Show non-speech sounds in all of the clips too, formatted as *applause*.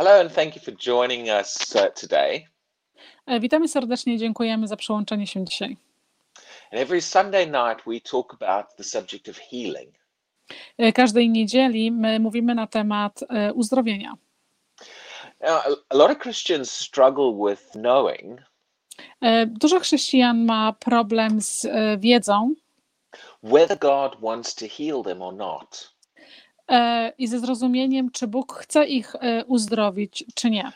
Hello, and thank you for joining us uh, today. E, Witamy serdecznie i dziękujemy za przyłączenie się dzisiaj. And every Sunday night, we talk about the subject of healing. E, Każdej niedzieli my mówimy na temat e, uzdrowienia. Now, a, lot of Christians struggle with knowing Dużo chrześcijan ma problem z wiedzą whether God wants to heal them or not. E, i ze zrozumieniem, czy Bóg chce ich e, uzdrowić, czy nie.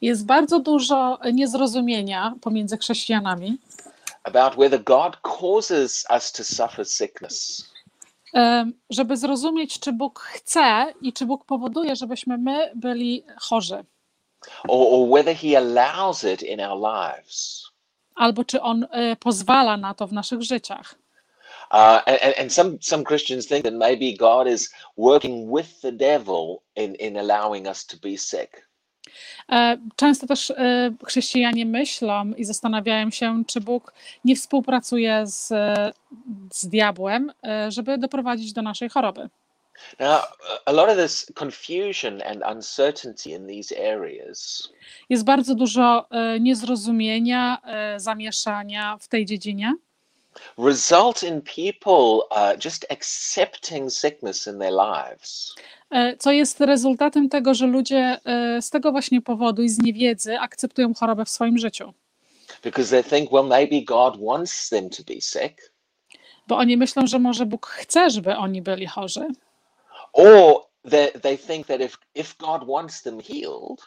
Jest bardzo dużo niezrozumienia pomiędzy chrześcijanami, about whether God causes us to suffer sickness e, żeby zrozumieć, czy Bóg chce i czy Bóg powoduje, żebyśmy my byli chorzy, or, or whether He allows it in our lives. albo czy On pozwala na to w naszych życiach. Uh, and, and- some, some Christians think that maybe God is working with the devil in, in allowing us to be sick. E, Często też e, chrześcijanie myślą i zastanawiają się, czy Bóg nie współpracuje z, z diabłem, e, żeby doprowadzić do naszej choroby. Now, a lot of this confusion and uncertainty in these areas Jest bardzo dużo niezrozumienia, zamieszania w tej dziedzinie, result in people uh, just accepting sickness in their lives. e, co jest rezultatem tego, że ludzie e, z tego właśnie powodu i z niewiedzy akceptują chorobę w swoim życiu. Because they think, well, maybe God wants them to be sick, Bo oni myślą, że może Bóg chce, żeby oni byli chorzy, or they, they think that if, if God wants them healed,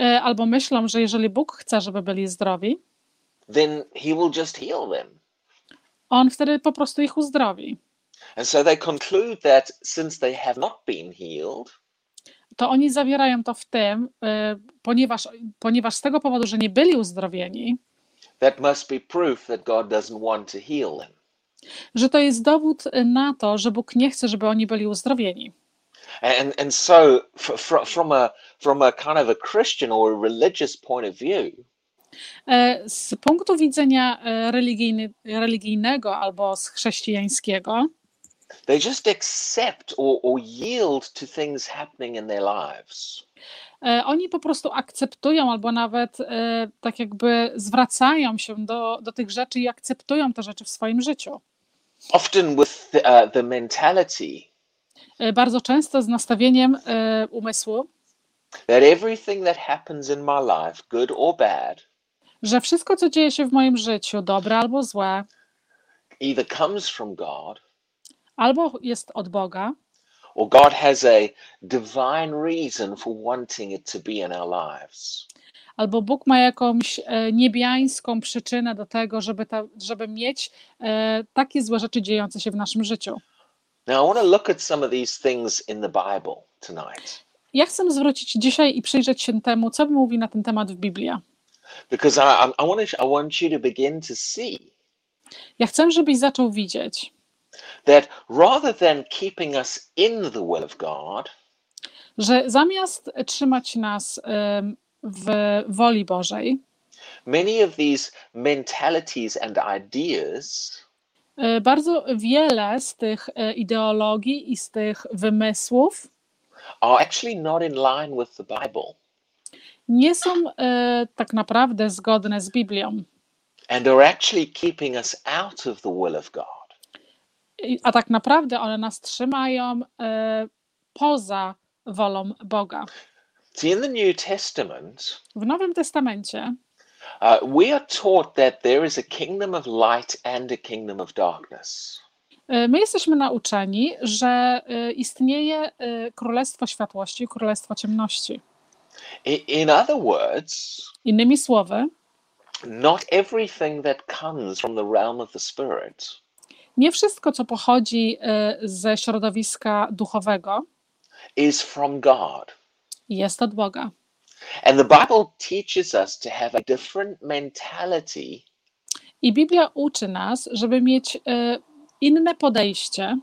e, albo myślą, że jeżeli Bóg chce, żeby byli zdrowi, then He will just heal them. On wtedy po prostu ich uzdrowi. And so they conclude that since they have not been healed, to oni zawierają to w tym, y, ponieważ, ponieważ z tego powodu, że nie byli uzdrowieni, that must be proof that God doesn't want to heal them. że to jest dowód na to, że Bóg nie chce, żeby oni byli uzdrowieni. And, and so, fr- fr- from, a, from a kind of a Christian or a religious point of view, Z punktu widzenia e, religijny, religijnego albo z chrześcijańskiego, they just accept or, or yield to things happening in their lives. e, oni po prostu akceptują albo nawet e, tak jakby zwracają się do, do tych rzeczy i akceptują te rzeczy w swoim życiu. Often with the, uh, the mentality E, Bardzo często z nastawieniem e, umysłu, that everything that happens in my life, good or bad, że wszystko, co dzieje się w moim życiu, dobre albo złe, either comes from God albo jest od Boga, or God has a divine reason for wanting it to be in our lives. albo Bóg ma jakąś e, niebiańską przyczynę do tego, żeby, ta, żeby mieć e, takie złe rzeczy dziejące się w naszym życiu. Now, I want to look at some of these things in the Bible tonight Ja chcę zwrócić dzisiaj i przyjrzeć się temu, co mówi na ten temat w Biblii. Because I, I, want, to, I want you to begin to see Ja chcę, żebyś zaczął widzieć, that rather than keeping us in the will of God, że zamiast trzymać nas w woli Bożej, many of these mentalities and ideas e, bardzo wiele z tych e, ideologii i z tych wymysłów are actually not in line with the Bible nie są e, tak naprawdę zgodne z Biblią. and are actually keeping us out of the will of God. I- a tak naprawdę one nas trzymają e, poza wolą Boga. See, in the New Testament, W Nowym Testamencie uh, we are taught that there is a kingdom of light and a kingdom of darkness. e, my jesteśmy nauczeni, że e, istnieje e, królestwo światłości i królestwo ciemności. In other words, Innymi słowy, not everything that comes from the realm of the spirit nie wszystko, co pochodzi e, ze środowiska duchowego, is from God. jest od Boga. And the Bible teaches us to have a different mentality I Biblia uczy nas, żeby mieć e, inne podejście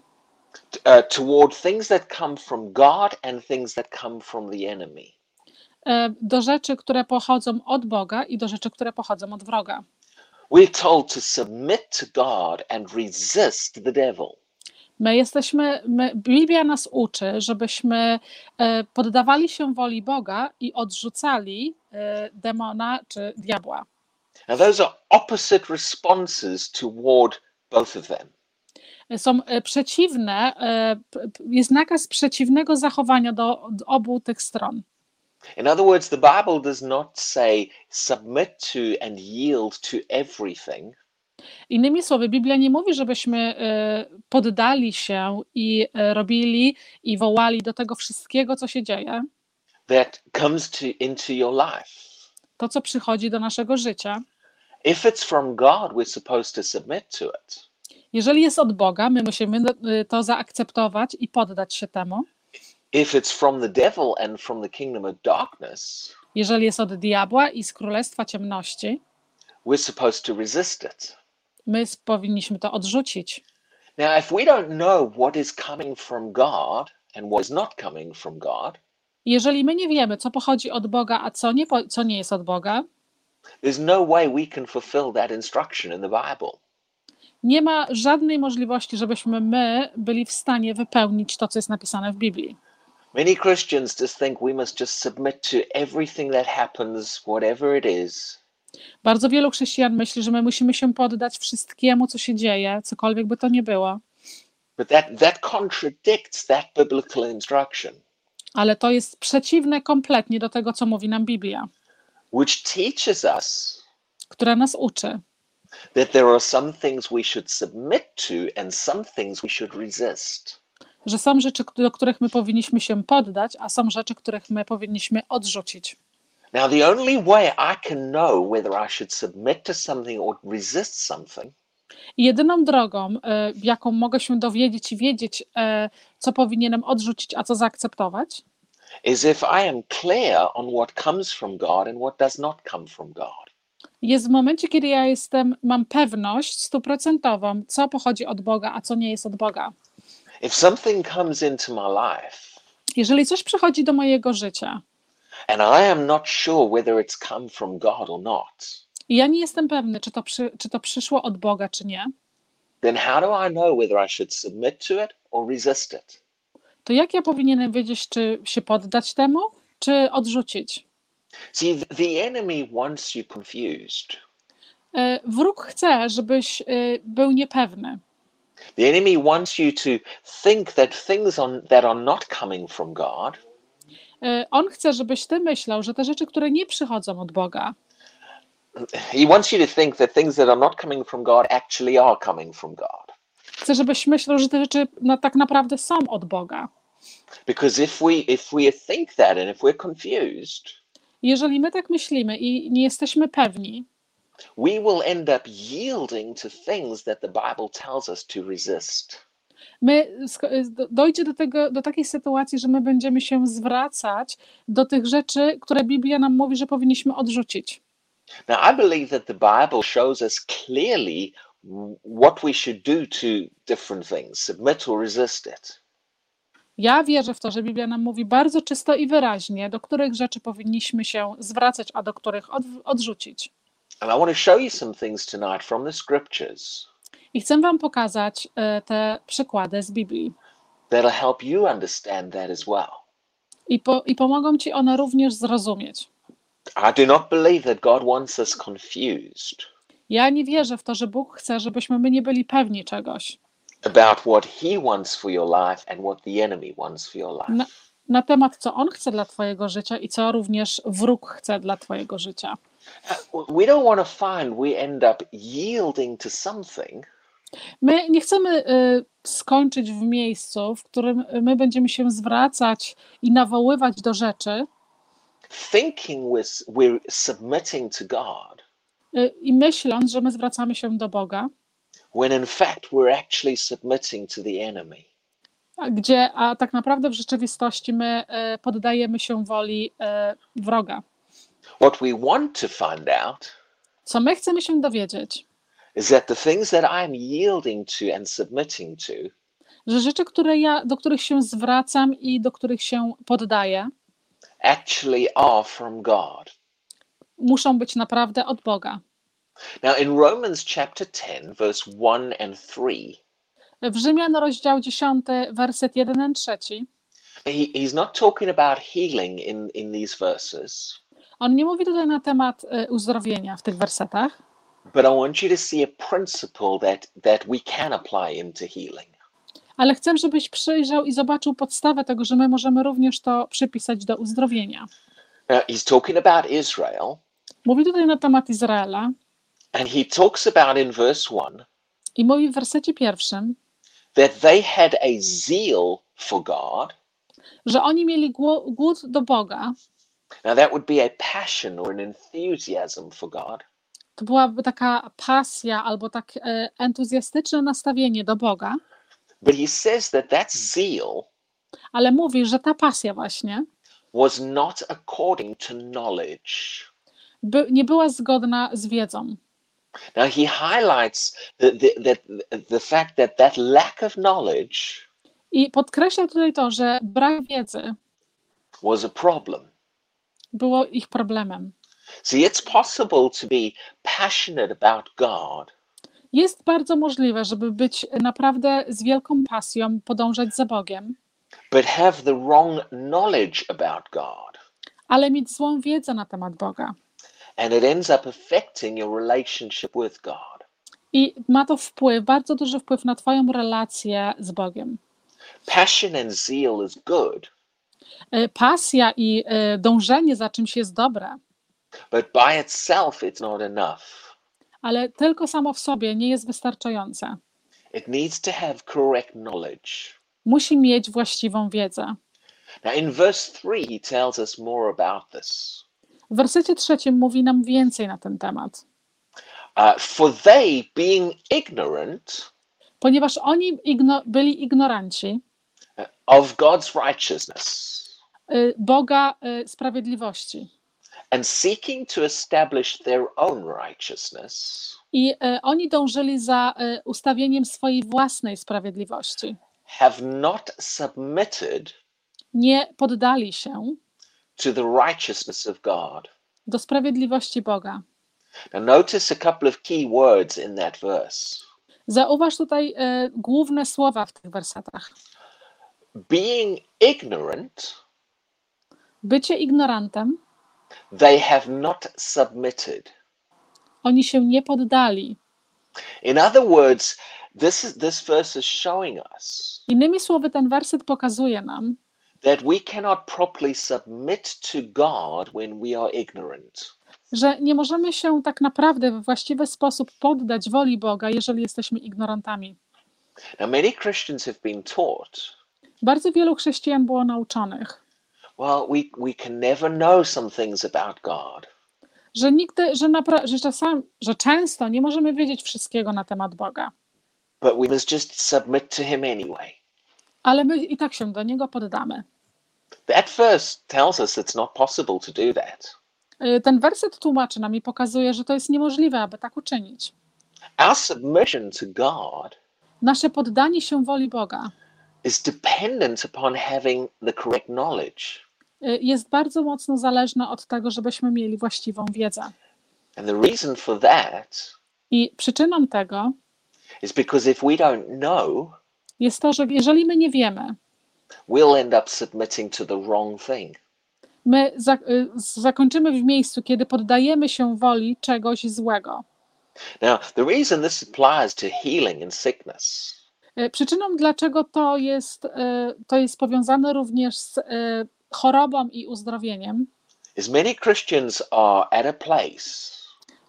uh, toward things that come from God and things that come from the enemy. E, do rzeczy, które pochodzą od Boga i do rzeczy, które pochodzą od wroga. We're told to submit to God and resist the devil. My jesteśmy, my, Biblia nas uczy, żebyśmy e, poddawali się woli Boga i odrzucali e, demona czy diabła. Now, those are opposite responses toward both of them. Są przeciwne, jest nakaz przeciwnego zachowania do, do obu tych stron. In other words, the Bible does not say submit to and yield to everything. Innymi słowy, Biblia nie mówi, żebyśmy e, poddali się i e, robili i wołali do tego wszystkiego, co się dzieje, that comes to into your life. to, co przychodzi do naszego życia. If it's from God, we're supposed to submit to it. Jeżeli jest od Boga, my musimy e, to zaakceptować i poddać się temu. If it's from the devil and from the kingdom of darkness, Jeżeli jest od diabła i z królestwa ciemności, we're supposed to resist it. my powinniśmy to odrzucić. Now, if we don't know what is coming from God and what is not coming from God, Jeżeli my nie wiemy, co pochodzi od Boga, a co nie, co nie jest od Boga, there's no way we can fulfill that instruction in the Bible. nie ma żadnej możliwości, żebyśmy my byli w stanie wypełnić to, co jest napisane w Biblii. Many Christians just think we must just submit to everything that happens, whatever it is. Bardzo wielu chrześcijan myśli, że my musimy się poddać wszystkiemu, co się dzieje, cokolwiek by to nie było, But that, that contradicts that biblical instruction, ale to jest przeciwne kompletnie do tego, co mówi nam Biblia, which teaches us która nas uczy, that there are some things we should submit to and some things we should resist. Że są rzeczy, do których my powinniśmy się poddać, a są rzeczy, których my powinniśmy odrzucić. Now, the only way I can know whether I should submit to something or resist something I jedyną drogą, e, jaką mogę się dowiedzieć i wiedzieć, e, co powinienem odrzucić, a co zaakceptować, jest w momencie, kiedy ja jestem, mam pewność stuprocentową, co pochodzi od Boga, a co nie jest od Boga. If something comes into my life Jeżeli coś przychodzi do mojego życia and I am not sure whether it's come from God or not, i ja nie jestem pewny, czy to, przy, czy to przyszło od Boga, czy nie, then how do I know whether I should submit to it or resist it? to jak ja powinienem wiedzieć, czy się poddać temu, czy odrzucić? See, th- the enemy wants you confused. E, Wróg chce, żebyś e, był niepewny. The enemy wants you to think that things on, that are not coming from God E, On chce, żebyś ty myślał, że te rzeczy, które nie przychodzą od Boga, he wants you to think that things that are not coming from God actually are coming from God. chce, żebyś myślał, że te rzeczy no, tak naprawdę są od Boga. Because if we if we think that and if we're confused, Jeżeli my tak myślimy i nie jesteśmy pewni, we will end up yielding to things that the Bible tells us to resist. my do- dojdzie do, tego, do takiej sytuacji, że my będziemy się zwracać do tych rzeczy, które Biblia nam mówi, że powinniśmy odrzucić. Now, I believe that the Bible shows us clearly what we should do to different things, submit or resist it. Ja wierzę w to, że Biblia nam mówi bardzo czysto i wyraźnie, do których rzeczy powinniśmy się zwracać, a do których od, odrzucić. And I want to show you some things tonight from the scriptures I chcę Wam pokazać e, te przykłady z Biblii. that'll help you understand that as well. I, po, I pomogą Ci one również zrozumieć. I do not believe that God wants us confused Ja nie wierzę w to, że Bóg chce, żebyśmy my nie byli pewni czegoś about what He wants for your life and what the enemy wants for your life. na, na temat, co On chce dla Twojego życia i co również wróg chce dla Twojego życia. We don't want to find we end up yielding to something My nie chcemy y, skończyć w miejscu, w którym my będziemy się zwracać i nawoływać do rzeczy thinking we're, we're submitting to God y, i myśląc, że my zwracamy się do Boga, when in fact we're actually submitting to the enemy. gdzie, a tak naprawdę w rzeczywistości my y, poddajemy się woli wroga. What we want to find out Co my chcemy się dowiedzieć, is that the things that I'm yielding to and submitting to że rzeczy, które ja, do których się zwracam i do których się poddaję, actually are from God. muszą być naprawdę od Boga. Now, in Romans chapter 10, verse 1 and 3, W Rzymian rozdział 10, werset 1 i 3. he, he's not talking about healing in, in these verses, On nie mówi tutaj na temat e, uzdrowienia w tych wersetach, but I want you to see a principle that, that we can apply into healing. ale chcę, żebyś przyjrzał i zobaczył podstawę tego, że my możemy również to przypisać do uzdrowienia. Now, he's talking about Israel, Mówi tutaj na temat Izraela and he talks about in verse 1 i mówi w wersecie pierwszym, that they had a zeal for God. że oni mieli głód do Boga. Now, that would be a passion or an enthusiasm for God. To byłaby taka pasja albo tak entuzjastyczne nastawienie do Boga, But he says that that zeal ale mówi, że ta pasja właśnie was not according to knowledge. by, nie była zgodna z wiedzą. Now, he highlights the, the, that the fact that that lack of knowledge I podkreśla tutaj to, że brak wiedzy was a problem. Było ich problemem. See, it's possible to be passionate about God, Jest bardzo możliwe, żeby być naprawdę z wielką pasją, podążać za Bogiem, but have the wrong knowledge about God. ale mieć złą wiedzę na temat Boga. And it ends up affecting your relationship with God. I ma to wpływ, bardzo duży wpływ na Twoją relację z Bogiem. Passion and zeal is good, Pasja i e, dążenie za czymś jest dobre, but by itself, it's not enough. ale tylko samo w sobie nie jest wystarczające. It needs to have correct knowledge. Musi mieć właściwą wiedzę. Now, in verse 3, he tells us more about this. W wersecie trzecim mówi nam więcej na ten temat. Uh, for they, being ignorant Ponieważ oni igno- byli ignoranci of God's righteousness y, Boga y, sprawiedliwości and seeking to establish their own righteousness, i y, oni dążyli za ustawieniem swojej własnej sprawiedliwości. have not submitted Nie poddali się to the righteousness of God. do sprawiedliwości Boga. Now, notice a couple of key words in that verse. Zauważ tutaj y, główne słowa w tych wersetach. Being ignorant, Bycie ignorantem, they have not submitted. oni się nie poddali. In other words, this is this verse is showing us Innymi słowy, ten werset pokazuje nam, that we cannot properly submit to God when we are ignorant. że nie możemy się tak naprawdę w właściwy sposób poddać woli Boga, jeżeli jesteśmy ignorantami. Now, many Christians have been taught, Bardzo wielu chrześcijan było nauczonych, well, we, we can never know some things about God. że nigdy, że, napra- że czasami, że często nie możemy wiedzieć wszystkiego na temat Boga, but we must just submit to him anyway. ale my i tak się do Niego poddamy. That verse tells us it's not possible to do that. Y, Ten werset tłumaczy nam i pokazuje, że to jest niemożliwe, aby tak uczynić. Our submission to God Nasze poddanie się woli Boga is dependent upon having the correct knowledge. y, jest bardzo mocno zależne od tego, żebyśmy mieli właściwą wiedzę. And the reason for that I przyczyną tego is because if we don't know, jest to, że jeżeli my nie wiemy, we'll end up submitting to the wrong thing. my za, y, zakończymy w miejscu, kiedy poddajemy się woli czegoś złego. Now, the reason this applies to healing and sickness Przyczyną, dlaczego to jest, y, to jest powiązane również z y, chorobą i uzdrowieniem, is many Christians are at a place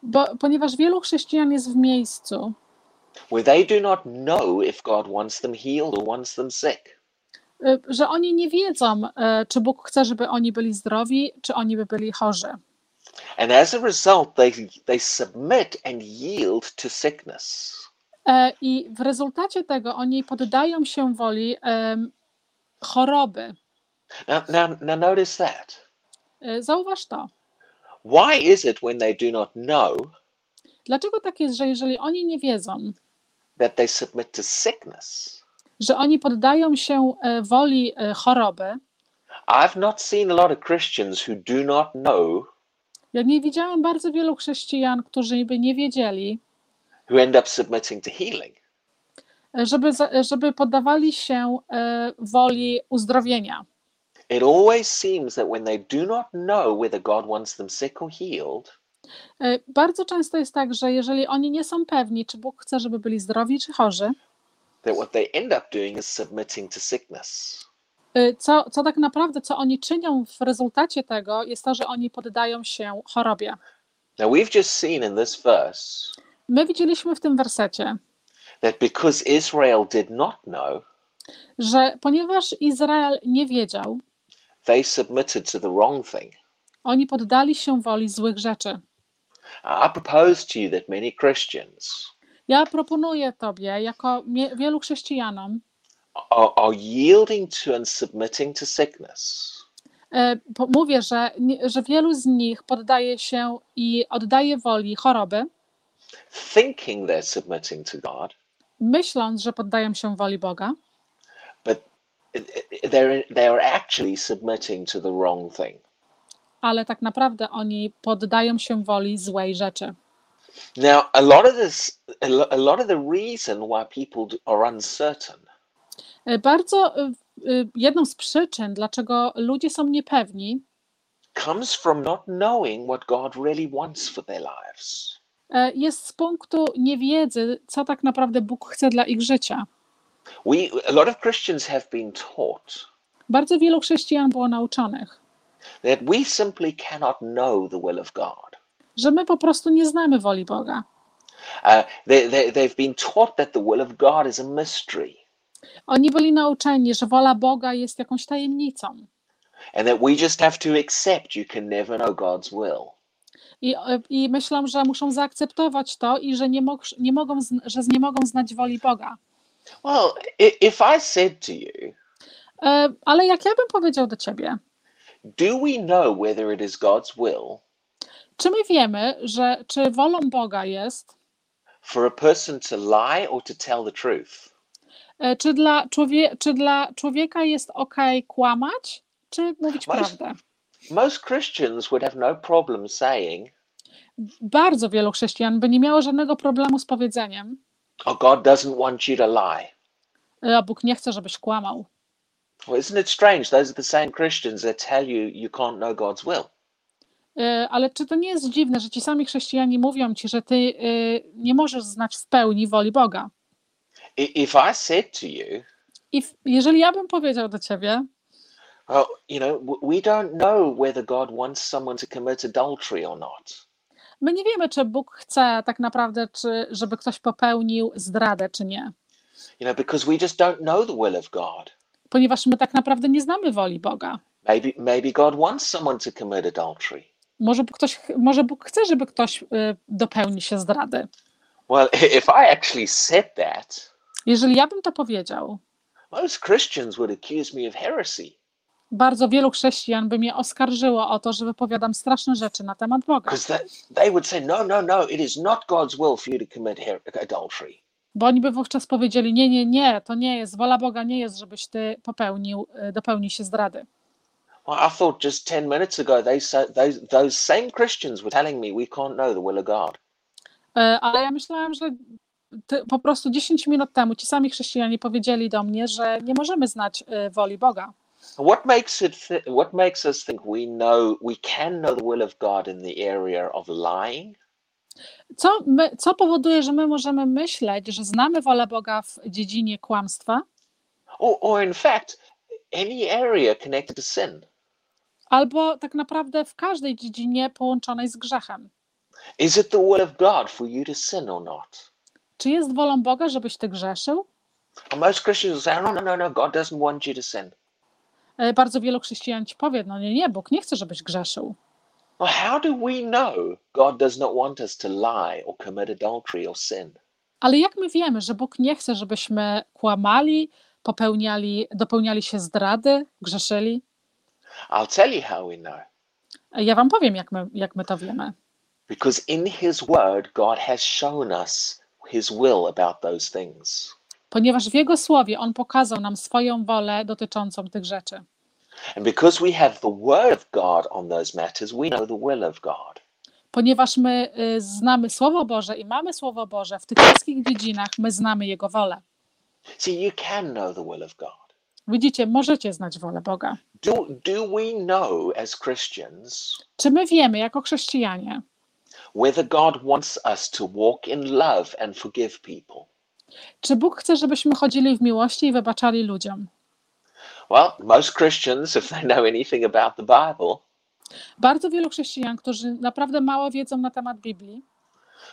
bo, ponieważ wielu chrześcijan jest w miejscu, where they do not know if God wants them healed or wants them sick. że oni nie wiedzą, czy Bóg chce, żeby oni byli zdrowi, czy oni by byli chorzy. And as a result, they, they submit and yield to sickness. E, I w rezultacie tego oni poddają się woli em, choroby. Now, now, now notice that. E, Zauważ to. Why is it when they do not know Dlaczego tak jest, że jeżeli oni nie wiedzą, that they submit to sickness? że oni poddają się e, woli e, choroby, I've not seen a lot of Christians who do not know ja nie widziałam bardzo wielu chrześcijan, którzy by nie wiedzieli, who end up submitting to healing. żeby, żeby poddawali się e, woli uzdrowienia. It always seems that when they do not know whether God wants them sick or healed, E, Bardzo często jest tak, że jeżeli oni nie są pewni, czy Bóg chce, żeby byli zdrowi czy chorzy, that what they end up doing is submitting to sickness. e, co, co tak naprawdę, co oni czynią w rezultacie tego, jest to, że oni poddają się chorobie. Now, we've just seen in this verse My widzieliśmy w tym wersecie, that because Israel did not know, że ponieważ Izrael nie wiedział, they submitted to the wrong thing. oni poddali się woli złych rzeczy. I propose to you that many Christians Ja proponuję Tobie, jako mie- wielu chrześcijanom, are, are yielding to and submitting to sickness e, po- mówię, że, nie- że wielu z nich poddaje się i oddaje woli choroby, thinking they're submitting to God, myśląc, że poddają się woli Boga, but they're, they're actually submitting to the wrong thing. ale tak naprawdę oni poddają się woli złej rzeczy. Now, a lot of this, a lo- a lot of the reason why people are uncertain E, Bardzo e, e, jedną z przyczyn, dlaczego ludzie są niepewni, comes from not knowing what God really wants for their lives. E, jest z punktu niewiedzy, co tak naprawdę Bóg chce dla ich życia. We, a lot of Christians have been taught Bardzo wielu chrześcijan było nauczonych, that we simply cannot know the will of God. że my po prostu nie znamy woli Boga. Uh, they, they, they've been taught that the will of God is a mystery Oni byli nauczeni, że wola Boga jest jakąś tajemnicą. and that we just have to accept you can never know God's will. I, e, I myślą, że muszą zaakceptować to i że nie, mog, nie mogą, że nie mogą znać woli Boga. Well, if I said to you, E, Ale jak ja bym powiedział do ciebie, do we know whether it is God's will czy my wiemy, że czy wolą Boga jest, for a person to lie or to tell the truth? e, czy dla, człowie, czy dla człowieka jest ok kłamać, czy mówić Most- prawdę? Most Christians would have no problem saying, Bardzo wielu chrześcijan by nie miało żadnego problemu z powiedzeniem, Oh, God doesn't want you to lie. e, a Bóg nie chce, żebyś kłamał. Well, isn't it strange? Those are the same Christians that tell you you can't know God's will. E, Ale czy to nie jest dziwne, że ci sami chrześcijanie mówią ci, że ty e, nie możesz znać w pełni woli Boga? If I said to you, I w, jeżeli ja bym powiedział do ciebie, well, you know, we don't know whether God wants someone to commit adultery or not. My nie wiemy, czy Bóg chce tak naprawdę, czy, żeby ktoś popełnił zdradę, czy nie. You know, because we just don't know the will of God. Ponieważ my tak naprawdę nie znamy woli Boga. Maybe, maybe God wants someone to commit adultery. Może, ktoś, może Bóg chce, żeby ktoś y, dopełni się zdrady. Well, if I actually said that, Jeżeli ja bym to powiedział, most Christians would accuse me of heresy bardzo wielu chrześcijan by mnie oskarżyło o to, że wypowiadam straszne rzeczy na temat Boga. Bo oni by wówczas powiedzieli: Nie, nie, nie, to nie jest, wola Boga nie jest, żebyś ty popełnił, y, dopełnił się zdrady. Well, I thought just 10 minutes ago, they those, those same Christians were telling me we can't know the will of God. Y, Ale ja myślałam, że ty, po prostu 10 minut temu ci sami chrześcijanie powiedzieli do mnie, że nie możemy znać y, woli Boga. What makes it? Th- what makes us think we know we can know the will of God in the area of lying? Co, my, co powoduje, że my możemy myśleć, że znamy wolę Boga w dziedzinie kłamstwa, Or, or in fact, any area connected to sin? albo tak naprawdę w każdej dziedzinie połączonej z grzechem? Is it the will of God for you to sin or not? Czy jest wolą Boga, żebyś ty grzeszył? And most Christians say, no, no, no, no, God doesn't want you to sin. E, Bardzo wielu chrześcijan ci powie, no nie, nie, Bóg nie chce, żebyś grzeszył. Well, how do we know God does not want us to lie or commit adultery or sin? Ale jak my wiemy, że Bóg nie chce, żebyśmy kłamali, popełniali, dopełniali się zdrady, grzeszyli? I'll tell you how we know. E, Ja wam powiem, jak my, jak my to wiemy. Because in His Word, God has shown us His will about those things. Ponieważ w Jego słowie On pokazał nam swoją wolę dotyczącą tych rzeczy. And because we have the Word of God on those matters, we know the will of God. Ponieważ my y, znamy Słowo Boże i mamy Słowo Boże, w tych wszystkich dziedzinach my znamy Jego wolę. See, you can know the will of God. Widzicie, możecie znać wolę Boga. Do, do we know as Christians Czy my wiemy jako chrześcijanie, whether God wants us to walk in love and forgive people? Czy Bóg chce, żebyśmy chodzili w miłości i wybaczali ludziom? Well, most Christians, if they know anything about the Bible, Bardzo wielu chrześcijan, którzy naprawdę mało wiedzą na temat Biblii,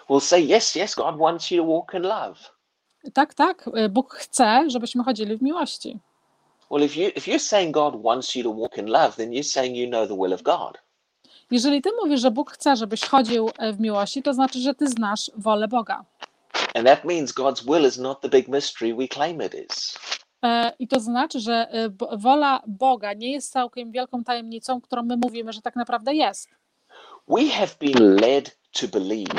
will say, yes, yes, God wants you to walk in love. tak, tak, y, Bóg chce, żebyśmy chodzili w miłości. Well, if, you, if you're saying God wants you to walk in love, then you're saying you know the will of God. Jeżeli ty mówisz, że Bóg chce, żebyś chodził e, w miłości, to znaczy, że ty znasz wolę Boga. And that means God's will is not the big mystery we claim it is. E, I to znaczy, że e, wola Boga nie jest całkiem wielką tajemnicą, którą my mówimy, że tak naprawdę jest. We have been led to believe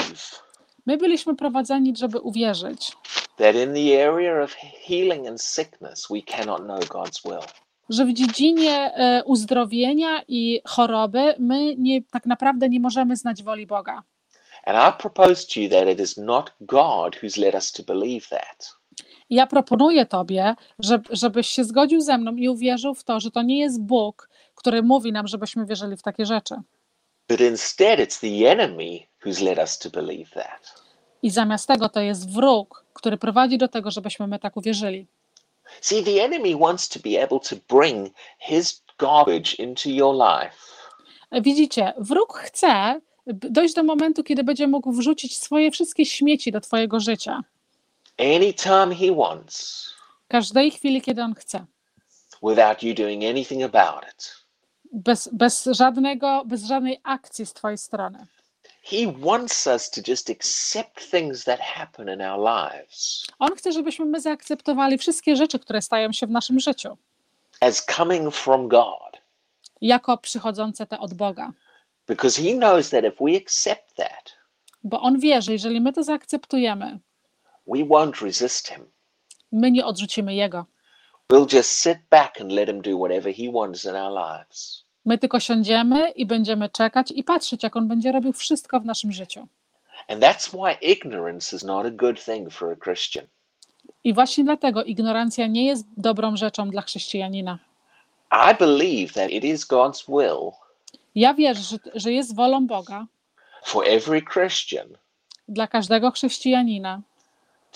My byliśmy prowadzeni, żeby uwierzyć, that in the area of healing and sickness, we cannot know God's will. że w dziedzinie e, uzdrowienia i choroby my nie, tak naprawdę nie możemy znać woli Boga. And I propose to you that it is not God who's led us to believe that. Ja proponuję Tobie, żeby, żebyś się zgodził ze mną i uwierzył w to, że to nie jest Bóg, który mówi nam, żebyśmy wierzyli w takie rzeczy. But instead, it's the enemy who's led us to believe that. I zamiast tego to jest wróg, który prowadzi do tego, żebyśmy my tak uwierzyli. See, the enemy wants to be able to bring his garbage into your life Widzicie, wróg chce dojść do momentu, kiedy będzie mógł wrzucić swoje wszystkie śmieci do Twojego życia. anytime he wants Każdej chwili, kiedy on chce. without you doing anything about it. Bez, bez, żadnego, bez żadnej akcji z Twojej strony. He wants us to just accept things that happen in our lives On chce, żebyśmy my zaakceptowali wszystkie rzeczy, które stają się w naszym życiu, as coming from God jako przychodzące te od Boga. Because he knows that if we accept that, Bo on wie, że jeżeli my to zaakceptujemy, we won't resist him. my nie odrzucimy Jego. We'll just sit back and let him do whatever he wants in our lives. My tylko siądziemy i będziemy czekać i patrzeć, jak on będzie robił wszystko w naszym życiu. And that's why ignorance is not a good thing for a Christian. I właśnie dlatego ignorancja nie jest dobrą rzeczą dla chrześcijanina. I believe that it is God's will Ja wierzę, że, że jest wolą Boga for every Christian dla każdego chrześcijanina,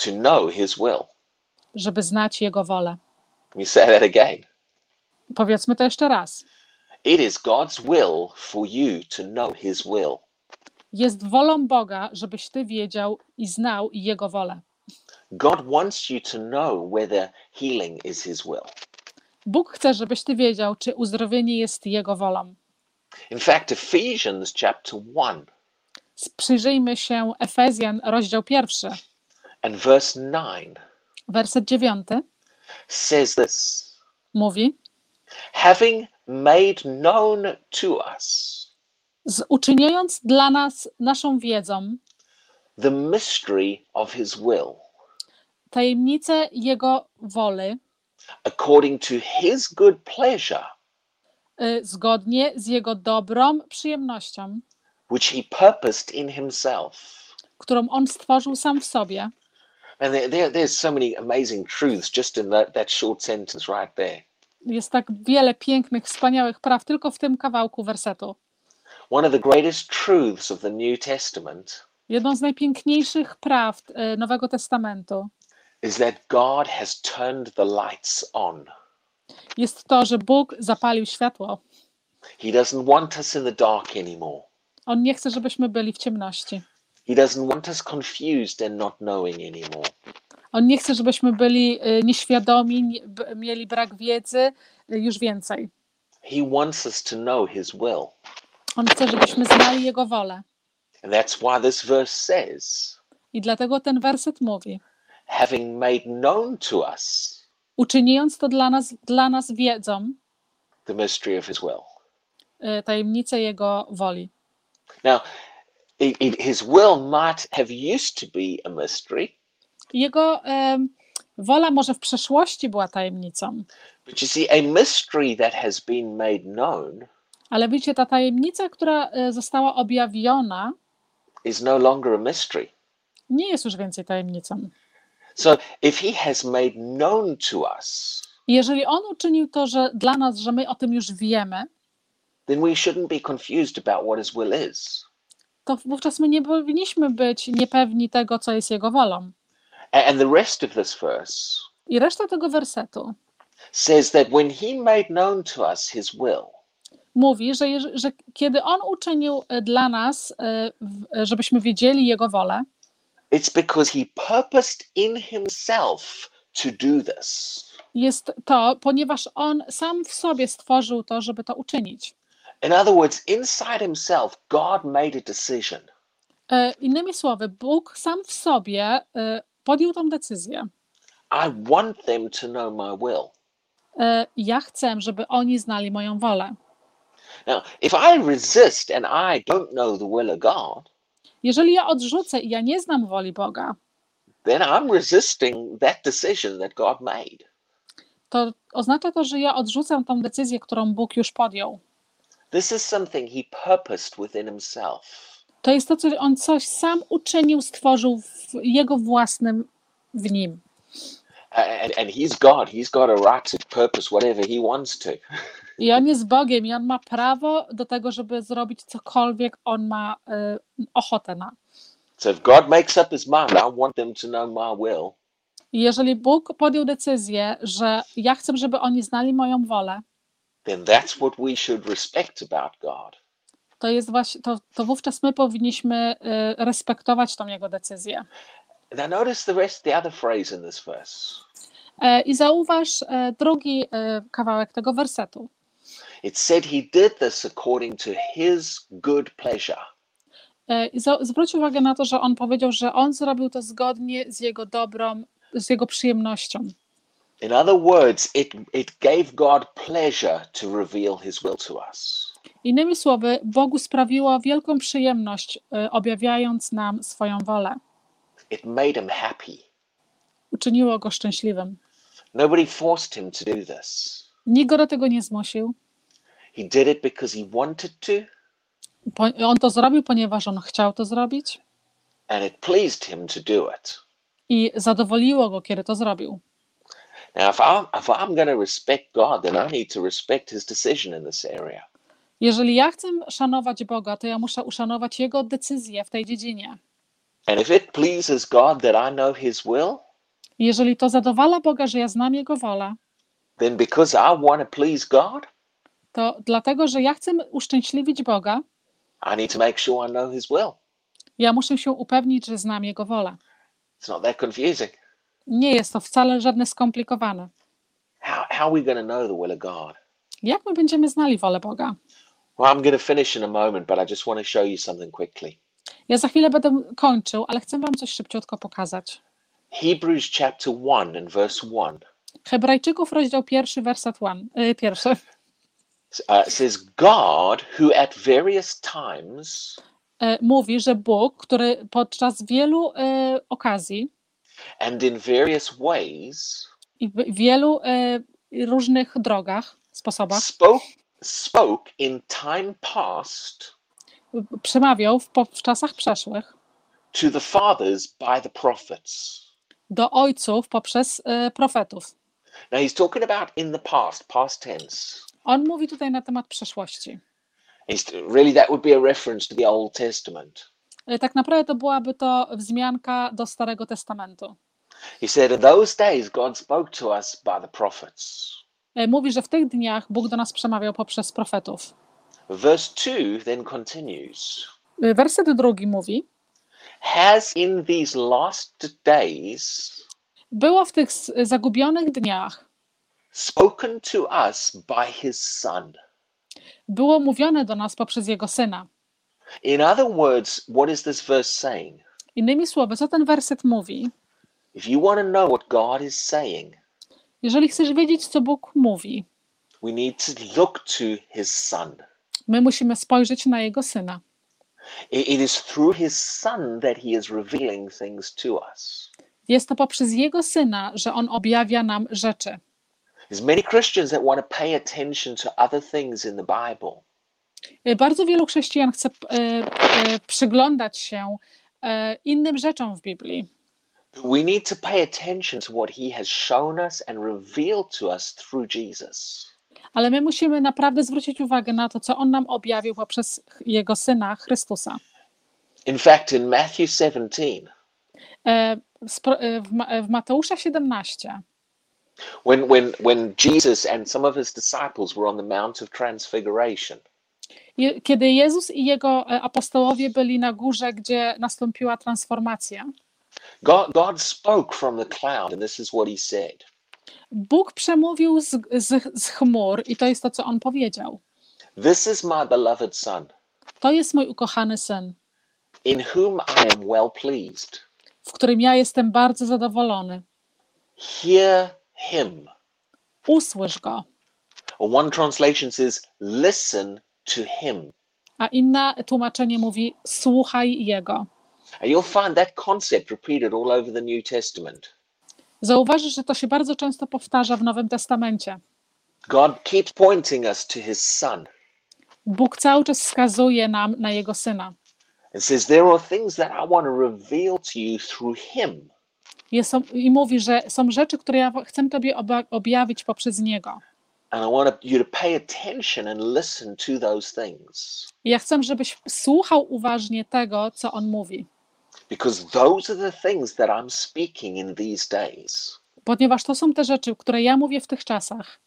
to know his will. żeby znać Jego wolę. Say that again. Powiedzmy to jeszcze raz. It is God's will for you to know his will. Jest wolą Boga, żebyś ty wiedział i znał Jego wolę. God wants you to know whether healing is his will. Bóg chce, żebyś ty wiedział, czy uzdrowienie jest Jego wolą. In fact, Ephesians chapter 1 Przyjrzyjmy się Efezjan, rozdział pierwszy, and verse 9 werset dziewiąty. says this Mówi, having made known to us uczyniając dla nas naszą wiedzą the mystery of his will, tajemnicę Jego woli, according to his good pleasure, zgodnie z Jego dobrą przyjemnością, which he purposed in himself. którą On stworzył sam w sobie. And there, there, there's so many amazing truths just in that, that short sentence right there. Jest tak wiele pięknych, wspaniałych praw tylko w tym kawałku wersetu. One of the greatest truths of the New Testament Jedną z najpiękniejszych prawd y, Nowego Testamentu is that God has turned the lights on. Jest to, że Bóg zapalił światło. He doesn't want us in the dark anymore. On nie chce, żebyśmy byli w ciemności. He doesn't want us confused and not knowing anymore. On nie chce, żebyśmy byli y, nieświadomi, nie- mieli brak wiedzy, y, już więcej. He wants us to know His will. On chce, żebyśmy znali Jego wolę. And that's why this verse says, I dlatego ten werset mówi, having made known to us uczyniąc to dla nas, dla nas wiedzą, the mystery of His will. y, tajemnicę Jego woli. Now, it, it, His will might have used to be a mystery, Jego em, wola może w przeszłości była tajemnicą, but you see, a mystery that has been made known ale widzicie, ta tajemnica, która y, została objawiona, is no longer a mystery. nie jest już więcej tajemnicą. So if he has made known to us, Jeżeli On uczynił to, że dla nas, że my o tym już wiemy, then we shouldn't be confused about what his will is. to wówczas my nie powinniśmy być niepewni tego, co jest Jego wolą. And the rest of this verse I reszta tego wersetu says that when he made known to us his will, mówi, że, że kiedy On uczynił e, dla nas, e, e, żebyśmy wiedzieli Jego wolę, it's because he purposed in himself to do this. jest to, ponieważ On sam w sobie stworzył to, żeby to uczynić. In other words, inside himself, God made a decision. E, Innymi słowy, Bóg sam w sobie e, podjął tą decyzję. I want them to know my will. E, Ja chcę, żeby oni znali moją wolę. Now, if I resist and I don't know the will of God, Jeżeli ja odrzucę i ja nie znam woli Boga, then I'm resisting that decision that God made. to oznacza to, że ja odrzucam tą decyzję, którą Bóg już podjął. This is something he purposed within himself. To jest to, co on coś sam uczynił, stworzył w jego własnym w nim. And, and he's God. He's got a right to purpose whatever he wants to. *laughs* I on jest Bogiem i on ma prawo do tego, żeby zrobić cokolwiek on ma y, ochotę na. So if God makes up his mind, I want them to know my will, I jeżeli Bóg podjął decyzję, że ja chcę, żeby oni znali moją wolę, then that's what we should respect about God. to jest właśnie, to, to wówczas my powinniśmy y, respektować tą jego decyzję. Now notice the rest, the other phrase in this verse. E, I zauważ e, drugi e, kawałek tego wersetu. It said he did this according to his good pleasure. E, zwróć uwagę na to, że on powiedział, że on zrobił to zgodnie z jego dobrą, z jego przyjemnością. In other words, it, it gave God pleasure to reveal his will to us. Innymi słowy, Bogu sprawiło wielką przyjemność, e, objawiając nam swoją wolę. It made him happy. Uczyniło go szczęśliwym. Nobody forced him to do this. Nikt go do tego nie zmusił. He did it because he wanted to, Po- On to zrobił, ponieważ on chciał to zrobić and it pleased him to do it. i zadowoliło go, kiedy to zrobił. Now, if I'm, if I'm going to respect God, then I need to respect his decision in this area. Jeżeli ja chcę szanować Boga, to ja muszę uszanować jego decyzję w tej dziedzinie. And if it pleases God that I know his will, Jeżeli to zadowala Boga, że ja znam jego wolę, then because I want to please God, to dlatego, że ja chcę uszczęśliwić Boga, I need to make sure I know his will. ja muszę się upewnić, że znam jego wolę. It's not that confusing. Nie jest to wcale żadne skomplikowane. How, how are we going to know the will of God? Jak my będziemy znali wolę Boga? Well, I'm going to finish in a moment, but I just want to show you something quickly. Ja za chwilę będę kończył, ale chcę Wam coś szybciutko pokazać. Hebrews chapter 1 and verse 1 Hebrajczyków, rozdział pierwszy, werset one, y, pierwszy. uh, says, God, who at various times y, Mówi, że Bóg, który podczas wielu y, okazji and in various ways i w wielu y, różnych drogach, sposobach spoke, spoke in time past przemawiał w, w czasach przeszłych to the fathers by the prophets. do ojców poprzez profetów. Now he's talking about in the past, past tense. On mówi tutaj na temat przeszłości. Really, that would be a reference to the Old Testament. Y, Tak naprawdę to byłaby to wzmianka do Starego Testamentu. He said, In those days, God spoke to us by the prophets. Y, Mówi, że w tych dniach Bóg do nas przemawiał poprzez profetów. Verse 2 then continues Y, Werset drugi mówi: Has in these last days Było w tych zagubionych dniach, spoken to us by his Son. było mówione do nas poprzez Jego Syna. In other words, what is this verse saying? Innymi słowy, co ten werset mówi? If you want to know what God is saying, Jeżeli chcesz wiedzieć, co Bóg mówi, we need to look to his Son. my musimy spojrzeć na Jego Syna. It is through his Son that he is revealing things to us. Jest to poprzez Jego Syna, że On objawia nam rzeczy. There's many Christians that want to pay attention to other things in the Bible. Y, Bardzo wielu chrześcijan chce y, y, przyglądać się y, innym rzeczom w Biblii. We need to pay attention to what he has shown us and revealed to us through Jesus. Ale my musimy naprawdę zwrócić uwagę na to, co on nam objawił poprzez jego syna Chrystusa. In fact, in Matthew 17, E, spro- e, W Ma- w Mateusza 17, when, when, when Jesus and some of his disciples were on the Mount of Transfiguration, kiedy Jezus i jego e, apostołowie byli na górze, gdzie nastąpiła transformacja, God, God spoke from the cloud, and this is what he said Bóg przemówił z, z, z chmur i to jest to, co on powiedział. This is my beloved Son, To jest mój ukochany syn, in whom I am well pleased. W którym ja jestem bardzo zadowolony. Hear him. Usłysz go. One translation says, listen to him. A inne tłumaczenie mówi: słuchaj jego. And you'll find that concept repeated all over the New Testament. Zauważysz, że to się bardzo często powtarza w Nowym Testamencie. God keeps pointing us to his Son Bóg cały czas wskazuje nam na jego syna. And says, There are things that I want to reveal to you through him. Jest, I mówi, że są rzeczy, które ja chcę Tobie objawić poprzez niego. And I want you to pay attention and listen to those things I ja chcę, żebyś słuchał uważnie tego, co on mówi, because those are the things that I'm speaking in these days. ponieważ to są te rzeczy, które ja mówię w tych czasach.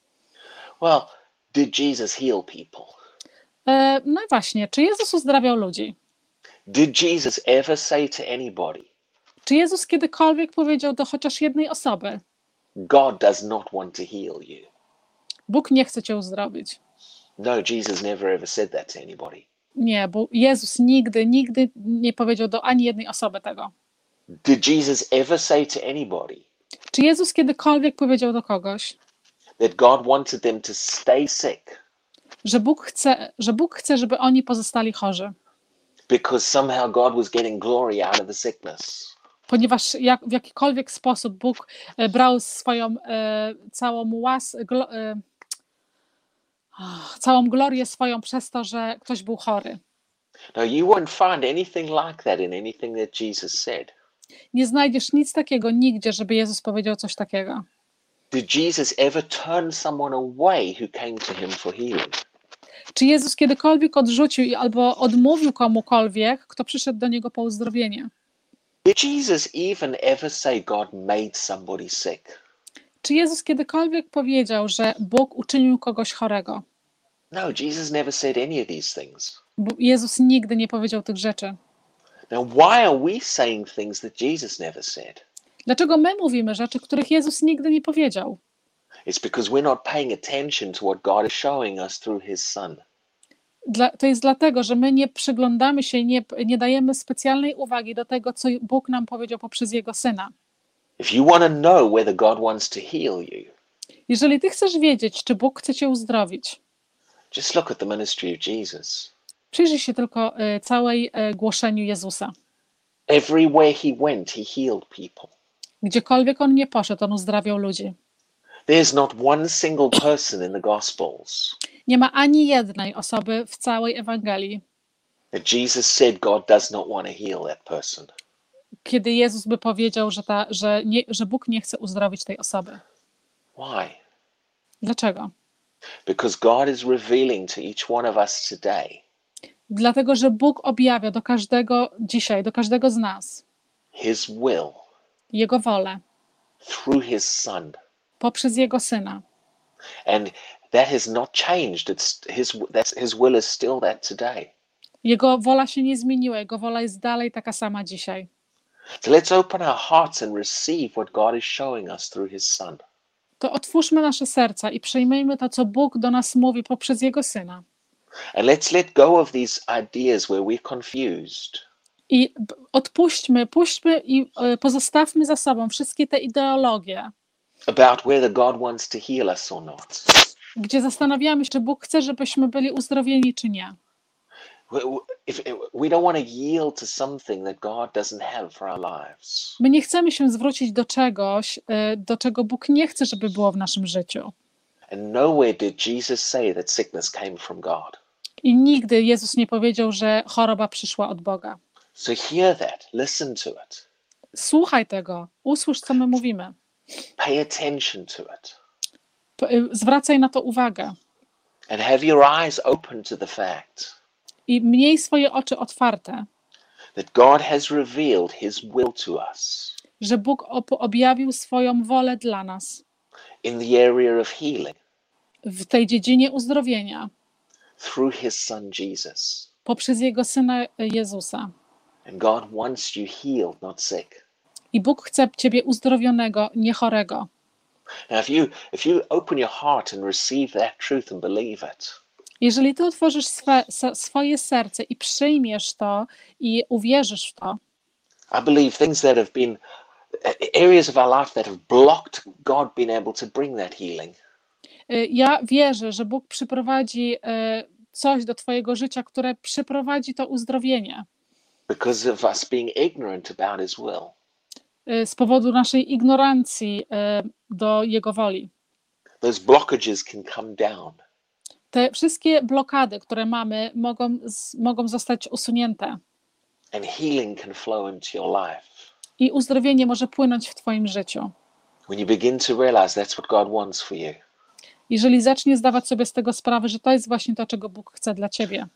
Well, did Jesus heal people? E, no i właśnie, czy Jezus uzdrawiał ludzi? Did Jesus ever say to anybody, Czy Jezus kiedykolwiek powiedział do chociaż jednej osoby: God does not want to heal you? Bóg nie chce cię uzdrowić? No, Jesus never ever said that to anybody. Nie, bo Jezus nigdy, nigdy nie powiedział do ani jednej osoby tego. Did Jesus ever say to anybody Czy Jezus kiedykolwiek powiedział do kogoś, that God wanted them to stay sick że Bóg chce, że Bóg chce, żeby oni pozostali chorzy? Because somehow God was getting glory out of the sickness? Ponieważ jak, w jakikolwiek sposób Bóg e, brał swoją e, całą łas, glo, e, ah, całą glorię swoją przez to, że ktoś był chory. No, you won't find anything like that in anything that Jesus said. Nie znajdziesz nic takiego nigdzie, żeby Jezus powiedział coś takiego. Did Jesus ever turn someone away who came to him for healing? Czy Jezus kiedykolwiek odrzucił albo odmówił komukolwiek, kto przyszedł do niego po uzdrowienie? Did Jesus even ever say God made somebody sick? Czy Jezus kiedykolwiek powiedział, że Bóg uczynił kogoś chorego? No, Jesus never said any of these things. Bo Jezus nigdy nie powiedział tych rzeczy. Now, why are we saying things that Jesus never said? Dlaczego my mówimy rzeczy, których Jezus nigdy nie powiedział? It's because we're not paying attention to what God is showing us through his Son. Dla, to jest dlatego, że my nie przyglądamy się i nie, nie dajemy specjalnej uwagi do tego, co Bóg nam powiedział poprzez Jego Syna. If you want to know whether God wants to heal you, Jeżeli Ty chcesz wiedzieć, czy Bóg chce Cię uzdrowić, just look at the ministry of Jesus. przyjrzyj się tylko e, całej e, głoszeniu Jezusa. Everywhere he went, he healed people. Gdziekolwiek On nie poszedł, On uzdrawiał ludzi. There's not one single person in the Gospels Nie ma ani jednej osoby w całej Ewangelii, that Jesus said God does not want to heal that person. kiedy Jezus by powiedział, że, ta, że, nie, że Bóg nie chce uzdrowić tej osoby. Why? Dlaczego? Because God is revealing to each one of us today Dlatego, że Bóg objawia do każdego dzisiaj, do każdego z nas his will Jego wolę through his Son. Poprzez Jego Syna. And that has not changed. It's his that's his will is still that today. Jego wola się nie zmieniła, Jego wola jest dalej taka sama dzisiaj. So let's open our hearts and receive what God is showing us through his Son. To otwórzmy nasze serca i przyjmijmy to, co Bóg do nas mówi poprzez Jego Syna. And let's let go of these ideas where we're confused. I odpuśćmy, puśćmy i e, pozostawmy za sobą wszystkie te ideologie, about whether God wants to heal us or not. gdzie zastanawiamy się, czy Bóg chce, żebyśmy byli uzdrowieni, czy nie. My nie chcemy się zwrócić do czegoś, e, do czego Bóg nie chce, żeby było w naszym życiu. I nigdy Jezus nie powiedział, że choroba przyszła od Boga. So hear that, listen to it. Słuchaj tego, usłysz, co my mówimy. Pay attention to it. Y, Zwracaj na to uwagę And have your eyes open to the fact i miej swoje oczy otwarte, that God has revealed His will to us że Bóg objawił swoją wolę dla nas in the area of healing w tej dziedzinie uzdrowienia through His Son Jesus. poprzez Jego Syna Jezusa. And God wants you healed, not sick. I Bóg chce Ciebie uzdrowionego, nie chorego. Jeżeli Ty otworzysz swe, swoje serce i przyjmiesz to i uwierzysz w to, I believe things that have been areas of our life that have blocked God being able to bring that healing. y, ja wierzę, że Bóg przyprowadzi y, coś do Twojego życia, które przyprowadzi to uzdrowienie because of us being ignorant about his will. Y, z powodu naszej ignorancji y, do Jego woli. Those blockages can come down. Te wszystkie blokady, które mamy, mogą, mogą zostać usunięte and healing can flow into your life. i uzdrowienie może płynąć w Twoim życiu. When you begin to realize that's what God wants for you. Jeżeli zaczniesz zdawać sobie z tego sprawę, że to jest właśnie to, czego Bóg chce dla Ciebie.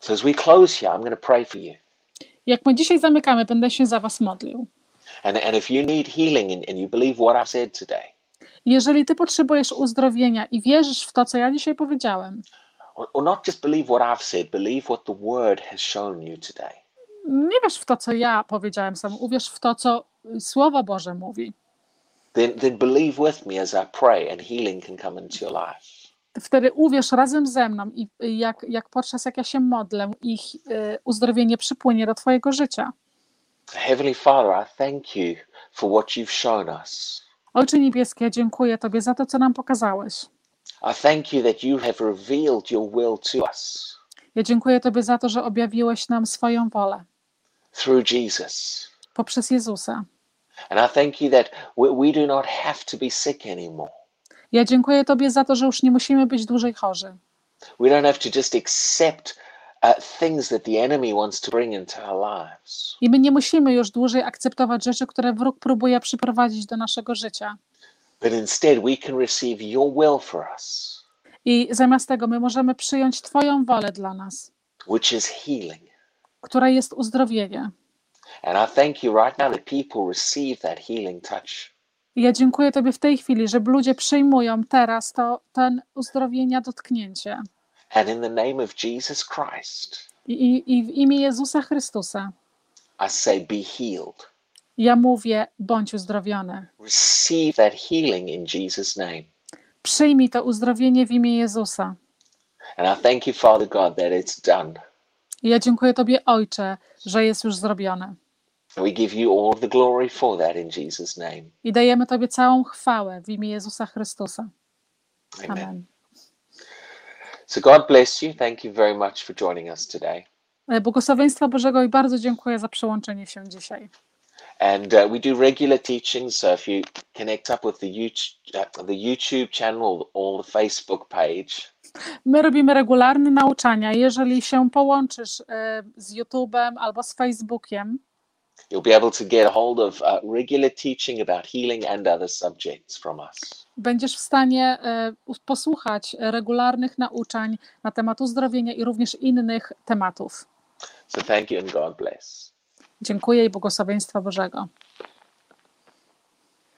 So as we close here, I'm going to pray for you. Jak my dzisiaj zamykamy, będę się za Was modlił. And, and if you need healing and, and you believe what I've said today, Jeżeli Ty potrzebujesz uzdrowienia i wierzysz w to, co ja dzisiaj powiedziałem, or, not just believe what I've said, believe what the word has shown you today. nie wierz w to, co ja powiedziałem sam, uwierz w to, co Słowo Boże mówi. Then, then believe with me as I pray and healing can come into your life. Wtedy uwierz razem ze mną i i jak, jak podczas jak ja się modlę, ich y, uzdrowienie przypłynie do Twojego życia. Heavenly Father, I thank you for what you've shown us. Ojcze Niebieski, ja dziękuję Tobie za to, co nam pokazałeś. I thank you that you have revealed your will to us Ja dziękuję Tobie za to, że objawiłeś nam swoją wolę through Jesus. poprzez Jezusa. And I thank you that we, we do not have to be sick anymore. Ja dziękuję Tobie za to, że już nie musimy być dłużej chorzy. We don't have to just accept I my nie musimy już dłużej akceptować rzeczy, które wróg próbuje przyprowadzić do naszego życia. But instead, we can receive your will for us, I zamiast tego my możemy przyjąć Twoją wolę dla nas, which is healing. która jest uzdrowienie. And I thank you right now that people receive that healing touch. I ja dziękuję Tobie w tej chwili, że ludzie przyjmują teraz to, ten uzdrowienia dotknięcie. And in the name of Jesus Christ, I, i, w imię Jezusa Chrystusa I say, be healed. ja mówię, bądź uzdrowiony. Receive that healing in Jesus' name. Przyjmij to uzdrowienie w imię Jezusa. And I thank you, Father God, that it's done. I ja dziękuję Tobie, Ojcze, że jest już zrobione. We give you all the glory for that in Jesus' name. I dajemy Tobie całą chwałę w imię Jezusa Chrystusa. Amen. Amen. So God bless you. Thank you very much for joining us today. E, Błogosławieństwa Bożego i bardzo dziękuję za przyłączenie się dzisiaj. And uh, we do regular teachings. So if you connect up with the YouTube, uh, the YouTube channel or the Facebook page, My robimy regularne nauczania. Jeżeli się połączysz e, z YouTube'em albo z Facebookiem, you'll be able to get a hold of uh, regular teaching about healing and other subjects from us. będziesz w stanie e, posłuchać regularnych nauczań na temat uzdrowienia i również innych tematów. So thank you and God bless. Dziękuję i błogosławieństwa Bożego.